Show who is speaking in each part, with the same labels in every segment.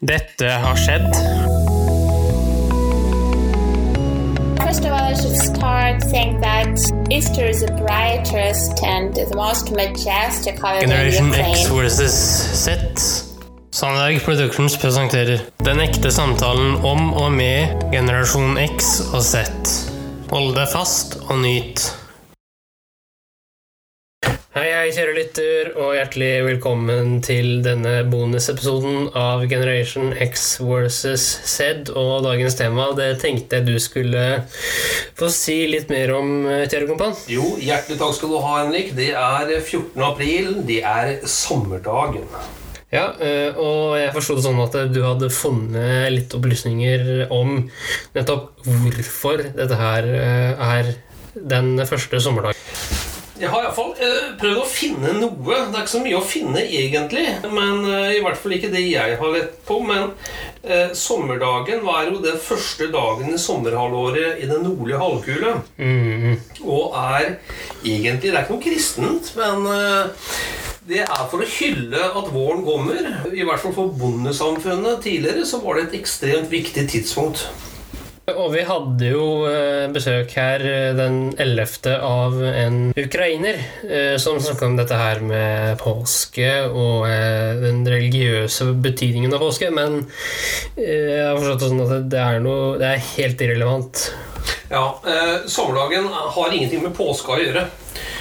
Speaker 1: Dette har skjedd.
Speaker 2: First of all, I should start saying that Easter is the brightest and the most majestic holiday
Speaker 1: Generation X versus Z. Sandberg Productions presenterer Den ekte samtalen om og med generasjon X og Z. Hold deg fast og nyt. Hei, hei, kjære lytter, og hjertelig velkommen til denne bonusepisoden av Generation X versus Z. Og dagens tema, det tenkte jeg du skulle få si litt mer om, Thierry Kompan.
Speaker 3: Jo, hjertelig takk skal du ha, Henrik. Det er 14. april. Det er sommerdagen.
Speaker 1: Ja, eh, og jeg forsto det sånn at du hadde funnet litt opplysninger om nettopp hvorfor dette her eh, er den første sommerdagen.
Speaker 3: Jeg har iallfall eh, prøvd å finne noe. Det er ikke så mye å finne, egentlig. Men eh, I hvert fall ikke det jeg har lett på. Men eh, sommerdagen var jo den første dagen i sommerhalvåret i den nordlige halvkule.
Speaker 1: Mm.
Speaker 3: Og er egentlig Det er ikke noe kristent, men eh, det er for å hylle at våren kommer. I hvert fall for bondesamfunnet tidligere så var det et ekstremt viktig tidspunkt.
Speaker 1: Og vi hadde jo eh, besøk her eh, den 11. av en ukrainer eh, som snakka om dette her med påske og den religiøse betydningen av påske, men jeg har forstått det sånn at det er, noe, det er helt irrelevant.
Speaker 3: Ja, eh, Sommerdagen har ingenting med påska å gjøre.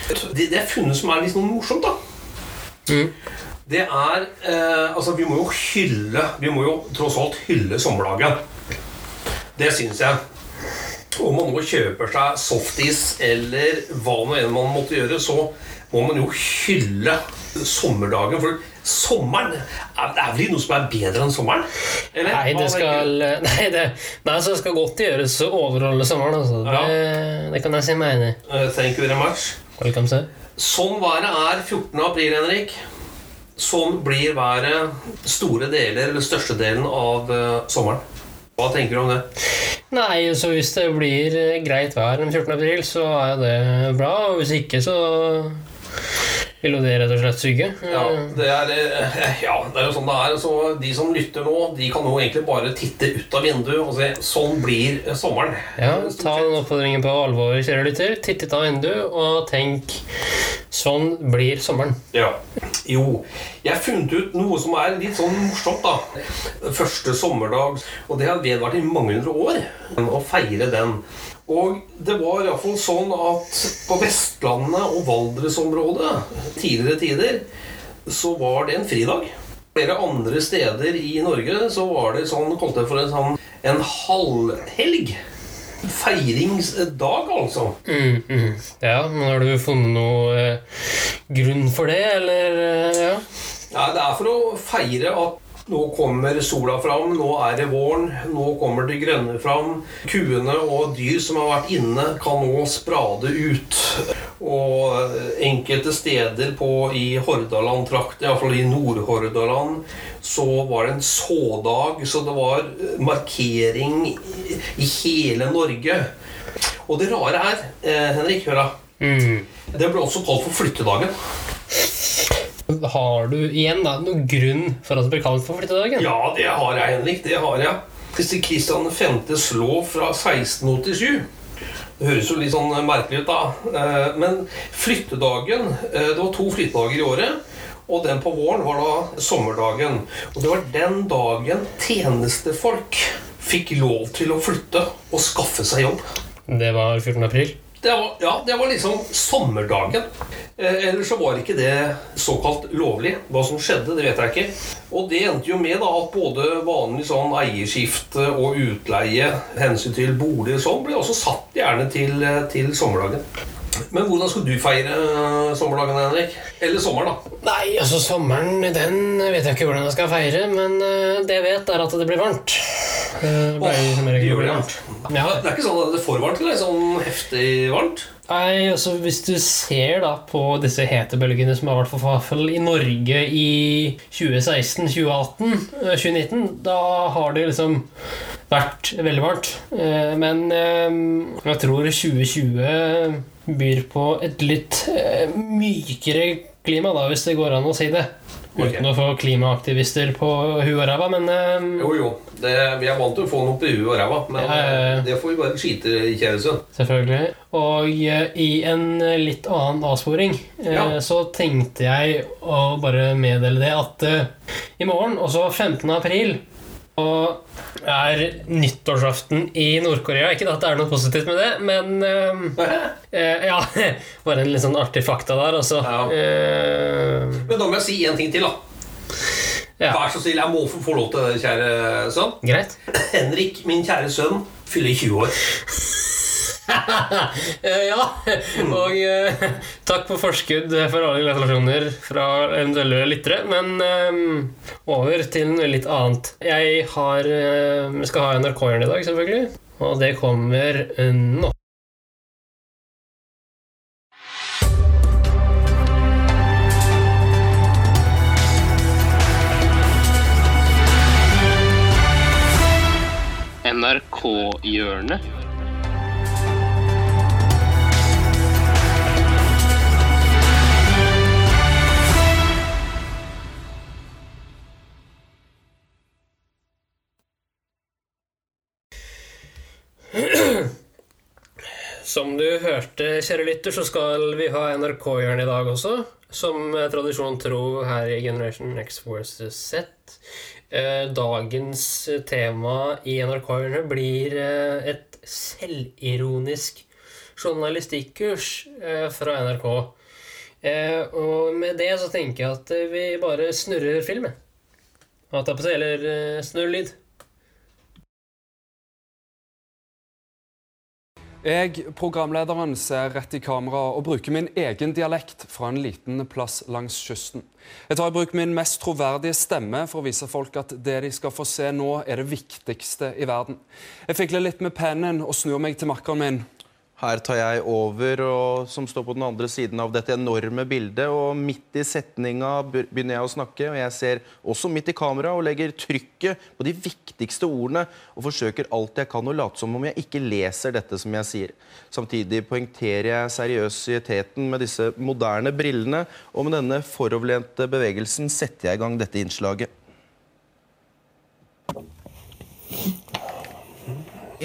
Speaker 3: Det, det er funnet som er litt sånn morsomt, da.
Speaker 1: Mm.
Speaker 3: Det er eh, Altså, vi må jo hylle Vi må jo tross alt hylle sommerdagen. Det syns jeg. Om man nå kjøper seg softis eller hva nå enn man måtte gjøre, så må man jo hylle sommerdagen. For sommeren er, det er vel ikke noe som er bedre enn sommeren? Eller?
Speaker 1: Nei, det skal Nei, det, nei så det skal godt gjøres å overholde sommeren, altså. Det, det kan jeg si meg enig i.
Speaker 3: Eh, Thank you very much.
Speaker 1: Welcome, sir.
Speaker 3: Sånn været er 14. april, Henrik. Sånn blir været store deler, eller størstedelen av uh, sommeren. Hva tenker du om det?
Speaker 1: Nei, så hvis det blir eh, greit vær den 14. april, så er det bra. Og hvis ikke, så vil jo det rett og slett suge.
Speaker 3: Ja, det er, eh, ja, det er jo sånn det er. Så de som lytter nå, de kan jo egentlig bare titte ut av vinduet og se sånn blir eh, sommeren.
Speaker 1: Ja, ta den oppfordringen på alvor, kjære lytter. Titt ut av vinduet og tenk sånn blir sommeren.
Speaker 3: Ja. Jo, jeg har funnet ut noe som er litt sånn morsomt, da. Første sommerdag. Og det har vedvart i mange hundre år. Å feire den. Og det var iallfall sånn at på Vestlandet og Valdresområdet tidligere tider så var det en fridag. Flere andre steder i Norge så var det sånn, kalte det for en sånn en halvhelg. Feiringsdag, altså.
Speaker 1: Mm, mm. Ja, men har du funnet noe eh, grunn for det, eller eh, ja?
Speaker 3: Ja, det er for å feire at nå kommer sola fram, nå er det våren, nå kommer det grønne fram. Kuene og dyr som har vært inne, kan nå sprade ut. Og enkelte steder på, i Hordaland-trakten, iallfall i Nord-Hordaland, så var det en sådag, så det var markering i, i hele Norge. Og det rare er, eh, Henrik, hør da,
Speaker 1: Mm.
Speaker 3: det ble også kalt for flyttedagen.
Speaker 1: Har du igjen da noen grunn for at det ble kalt for flyttedagen?
Speaker 3: Ja, det har jeg, Henrik. Det har jeg. Kristian 5.s lov fra 1687. Det høres jo litt sånn merkelig ut, da. Eh, Men flyttedagen eh, Det var to flyttedager i året. Og den på våren var da sommerdagen. Og det var den dagen tjenestefolk fikk lov til å flytte og skaffe seg jobb.
Speaker 1: Det var 14. april.
Speaker 3: Det var, ja, det var liksom sommerdagen. Eh, ellers så var ikke det såkalt lovlig. Hva som skjedde, det vet jeg ikke. Og det endte jo med da at både vanlig sånn eierskifte og utleie, hensyn til bolig og sånn, ble også satt gjerne til, eh, til sommerdagen. Men hvordan skal du feire eh, sommerdagen, Henrik? Eller sommeren, da?
Speaker 1: Nei, altså sommeren, den vet jeg ikke hvordan jeg skal feire, men eh, det jeg vet, er at det blir varmt. Det ble
Speaker 3: Åh, det gjør det,
Speaker 1: varmt. Ja.
Speaker 3: Det er ikke sånn at det er for varmt, eller sånn heftig varmt?
Speaker 1: Nei, altså Hvis du ser da på disse hetebølgene som har vært for fall i Norge i 2016, 2018, eh, 2019, da har det liksom vært veldig varmt. Eh, Men jeg tror 2020 byr på et litt eh, mykere klima, da, hvis det går an å si det. Uten å få klimaaktivister på huet og ræva, men eh,
Speaker 3: Jo, jo. Det, vi er vant til å få noe på huet og ræva, men
Speaker 1: Ja, ja, ja.
Speaker 3: det får vi bare skite i, kjære.
Speaker 1: Selvfølgelig. Og uh, i en litt annen avsporing
Speaker 3: uh,
Speaker 1: så tenkte jeg å bare meddele det at uh, i morgen, også 15. april, og er nyttårsaften i Nord-Korea. Ikke at det er noe positivt med det, men uh, uh, Ja, bare en litt sånn artig fakta der, altså.
Speaker 3: Ja.
Speaker 1: Uh,
Speaker 3: Men da må jeg si en ting til, da.
Speaker 1: Ja.
Speaker 3: Vær så snill, jeg må få få lov til det, kjære sønn.
Speaker 1: greit.
Speaker 3: Henrik, min kjære sønn, fyller 20 år.
Speaker 1: Eh, ja, og eh, takk på forskudd for alle gratulasjoner fra eventuelle lyttere. Men eh, over til noe litt annet. Jeg har, skal ha NRK-hjørnet i dag, selvfølgelig. Og det kommer nå. NRK-hjørnet. Som du hørte, kjære lytter, så skal vi ha NRK-hjørnet i dag også. Som tradisjon tro her i Generation X versus Z. Eh, Dagens tema i NRK-hjørnet blir eh, et selvironisk journalistikkurs eh, fra NRK. Og med det så tenker jeg at vi bare snurrer film. Eller snurr lyd.
Speaker 4: Jeg, programlederen, ser rett i kamera og bruker min egen dialekt fra en liten plass langs kysten. Jeg tar i bruk min mest troverdige stemme for å vise folk at det de skal få se nå, er det viktigste i verden. Jeg fikler litt med pennen og snur meg til makkeren min.
Speaker 5: Her tar jeg over, og, som står på den andre siden av dette enorme bildet. Og midt i setninga begynner jeg å snakke, og jeg ser også midt i kamera og legger trykket på de viktigste ordene og forsøker alt jeg kan å late som om jeg ikke leser dette som jeg sier. Samtidig poengterer jeg seriøsiteten med disse moderne brillene, og med denne foroverlente bevegelsen setter jeg i gang dette innslaget.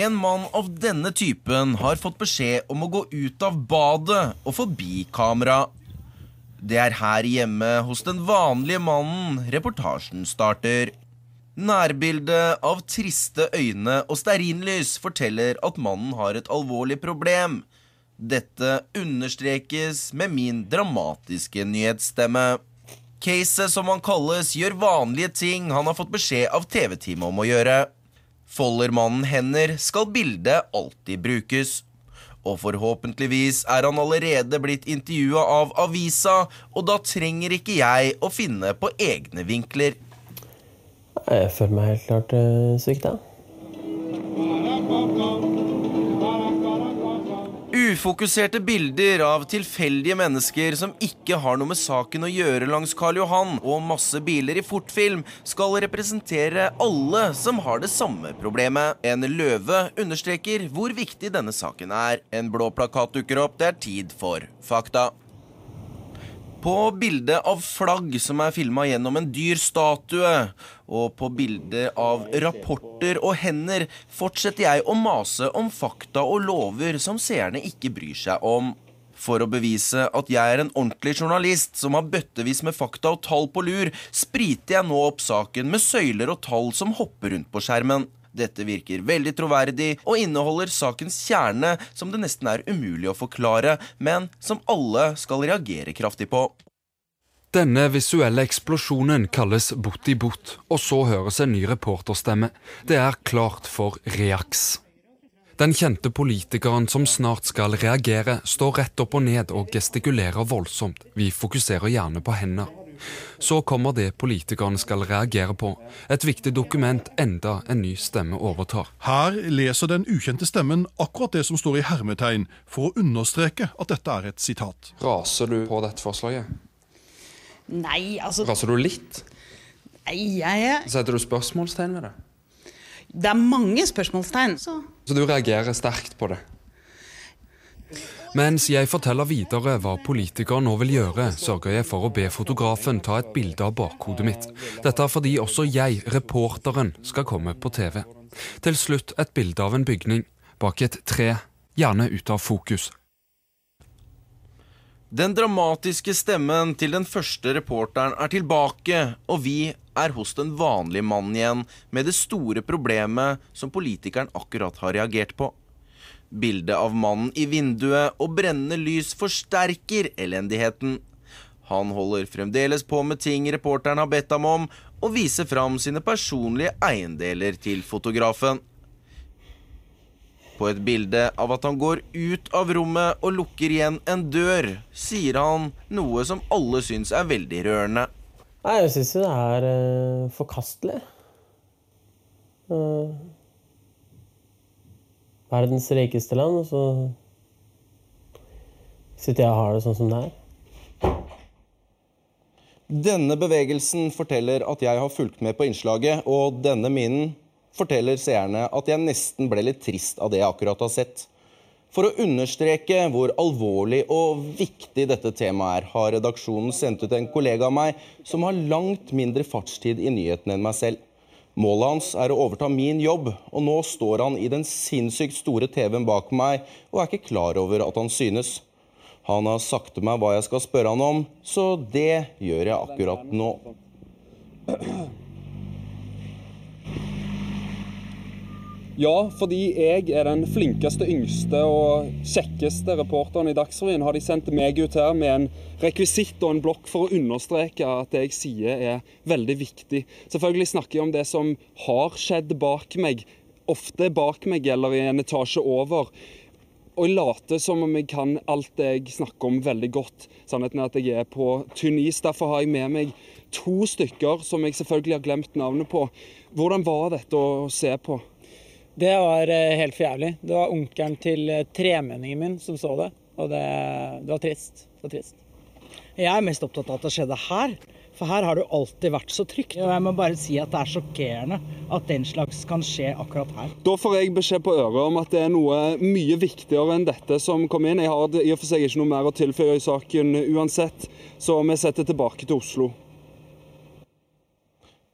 Speaker 5: En mann av denne typen har fått beskjed om å gå ut av badet og forbi kamera. Det er her hjemme hos den vanlige mannen reportasjen starter. Nærbildet av triste øyne og stearinlys forteller at mannen har et alvorlig problem. Dette understrekes med min dramatiske nyhetsstemme. Caset, som han kalles, gjør vanlige ting han har fått beskjed av TV-teamet om å gjøre. Folder mannen hender, skal bildet alltid brukes. Og forhåpentligvis er han allerede blitt intervjua av avisa, og da trenger ikke jeg å finne på egne vinkler.
Speaker 6: Jeg føler meg helt klart uh, svikta.
Speaker 5: Ufokuserte bilder av tilfeldige mennesker som ikke har noe med saken å gjøre langs Karl Johan, og masse biler i fortfilm skal representere alle som har det samme problemet. En løve understreker hvor viktig denne saken er. En blå plakat dukker opp. Det er tid for fakta. På bildet av flagg som er filma gjennom en dyr statue, og på bildet av rapporter og hender, fortsetter jeg å mase om fakta og lover som seerne ikke bryr seg om. For å bevise at jeg er en ordentlig journalist som har bøttevis med fakta og tall på lur, spriter jeg nå opp saken med søyler og tall som hopper rundt på skjermen. Dette virker veldig troverdig og inneholder sakens kjerne som det nesten er umulig å forklare, men som alle skal reagere kraftig på.
Speaker 4: Denne visuelle eksplosjonen kalles bot-i-bot, og så høres en ny reporterstemme. Det er klart for reaks. Den kjente politikeren som snart skal reagere, står rett opp og ned og gestikulerer voldsomt. Vi fokuserer gjerne på hender. Så kommer det politikerne skal reagere på. Et viktig dokument, enda en ny stemme overtar.
Speaker 7: Her leser den ukjente stemmen akkurat det som står i hermetegn, for å understreke at dette er et sitat.
Speaker 4: Raser du på dette forslaget?
Speaker 8: Nei, altså
Speaker 4: Raser du litt?
Speaker 8: nei, jeg er
Speaker 4: Setter du spørsmålstegn ved det?
Speaker 8: Det er mange spørsmålstegn. Så
Speaker 4: Så du reagerer sterkt på det? Mens jeg forteller videre hva politikeren nå vil gjøre, sørger jeg for å be fotografen ta et bilde av bakhodet mitt. Dette er fordi også jeg, reporteren, skal komme på TV. Til slutt et bilde av en bygning, bak et tre, gjerne ut av fokus.
Speaker 5: Den dramatiske stemmen til den første reporteren er tilbake, og vi er hos den vanlige mannen igjen med det store problemet som politikeren akkurat har reagert på. Bildet av mannen i vinduet og brennende lys forsterker elendigheten. Han holder fremdeles på med ting reporteren har bedt ham om, og viser fram sine personlige eiendeler til fotografen. På et bilde av at han går ut av rommet og lukker igjen en dør, sier han noe som alle syns er veldig rørende.
Speaker 6: Nei, jeg syns jo det er uh, forkastelig. Eh, verdens rikeste land, og så sitter jeg og har det sånn som det er.
Speaker 5: Denne bevegelsen forteller at jeg har fulgt med på innslaget, og denne minen forteller seerne at jeg nesten ble litt trist av det jeg akkurat har sett. For å understreke hvor alvorlig og viktig dette temaet er, har redaksjonen sendt ut en kollega av meg som har langt mindre fartstid i nyhetene enn meg selv. Målet hans er å overta min jobb, og nå står han i den sinnssykt store TV-en bak meg og er ikke klar over at han synes. Han har sagt til meg hva jeg skal spørre han om, så det gjør jeg akkurat nå.
Speaker 9: Ja, fordi jeg er den flinkeste, yngste og kjekkeste reporteren i Dagsrevyen, har de sendt meg ut her med en rekvisitt og en blokk for å understreke at det jeg sier er veldig viktig. Selvfølgelig snakker jeg om det som har skjedd bak meg, ofte bak meg eller i en etasje over. Og jeg later som om jeg kan alt det jeg snakker om veldig godt. Sannheten er at jeg er på tynn is. Derfor har jeg med meg to stykker som jeg selvfølgelig har glemt navnet på. Hvordan var dette å se på?
Speaker 10: Det var eh, helt for jævlig. Det var onkelen til eh, tremenningen min som så det, og det, det var trist. Det var trist.
Speaker 11: Jeg er mest opptatt av at det skjedde her. For her har det jo alltid vært så trygt. Og jeg må bare si at det er sjokkerende at den slags kan skje akkurat her.
Speaker 9: Da får jeg beskjed på øret om at det er noe mye viktigere enn dette som kom inn. Jeg har i og for seg ikke noe mer å tilføye i saken uansett, så vi setter tilbake til Oslo.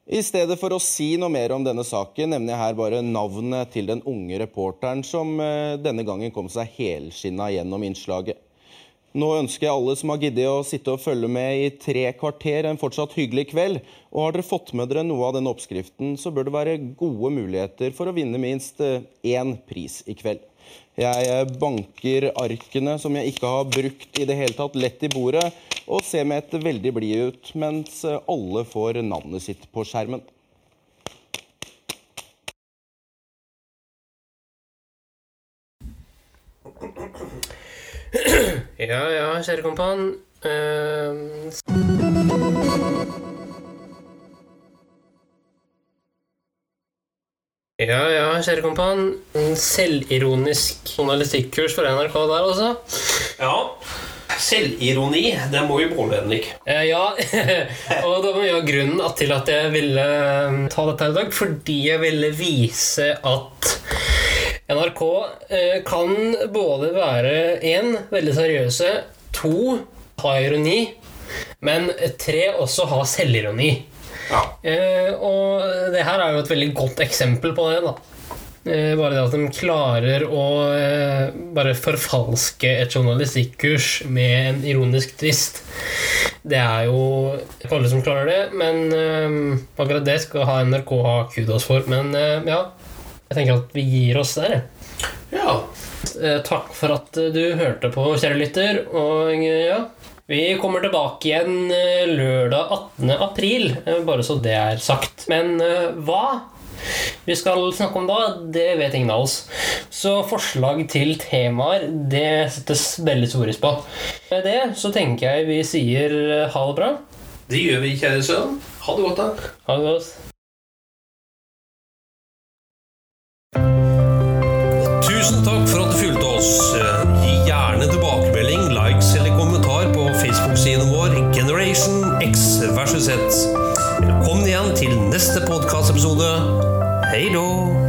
Speaker 5: I stedet for å si noe mer om denne saken, nevner jeg her bare navnet til den unge reporteren som eh, denne gangen kom seg helskinna gjennom innslaget. Nå ønsker jeg alle som har giddet å sitte og følge med i tre kvarter, en fortsatt hyggelig kveld. Og har dere fått med dere noe av denne oppskriften, så bør det være gode muligheter for å vinne minst eh, én pris i kveld. Jeg eh, banker arkene som jeg ikke har brukt i det hele tatt, lett i bordet, og ser med et veldig blid ut, mens eh, alle får navnet sitt på skjermen.
Speaker 1: Ja, ja, kjære kompan. Uh, ja, ja, kjære kompan. Selvironisk journalistikkurs for NRK der, altså.
Speaker 3: Ja. Selvironi, det må vi måle, Henrik.
Speaker 1: Eh, ja, og det var mye av grunnen til at jeg ville eh, ta dette i dag, fordi jeg ville vise at NRK eh, kan både være én veldig seriøse, to ha ironi, men tre også ha selvironi.
Speaker 3: Ja.
Speaker 1: Eh, og det her er jo et veldig godt eksempel på det. da Bare det at de klarer å eh, bare forfalske et journalistikkurs med en ironisk twist. Det er jo ikke alle som klarer det, men eh, akkurat det skal ha NRK ha kudos for. Men eh, ja, jeg tenker at vi gir oss der.
Speaker 3: Ja.
Speaker 1: Eh, Takk for at du hørte på, kjære lytter. Og eh, ja, vi kommer tilbake igjen eh, lørdag 18. april, eh, bare så det er sagt. Men eh, hva vi skal snakke om da, det vet ingen av oss. Så forslag til temaer, det settes veldig stor pris på. Med det så tenker jeg vi sier eh, ha det bra.
Speaker 3: Det gjør vi, kjære sønn. Ha det godt, da.
Speaker 1: Ha det godt.
Speaker 3: Tusen takk for at du fulgte oss. Gi gjerne tilbakemelding, likes eller kommentar på Facebook-siden vår Generation X versus Z. Velkommen igjen til neste podkastepisode. Hei då!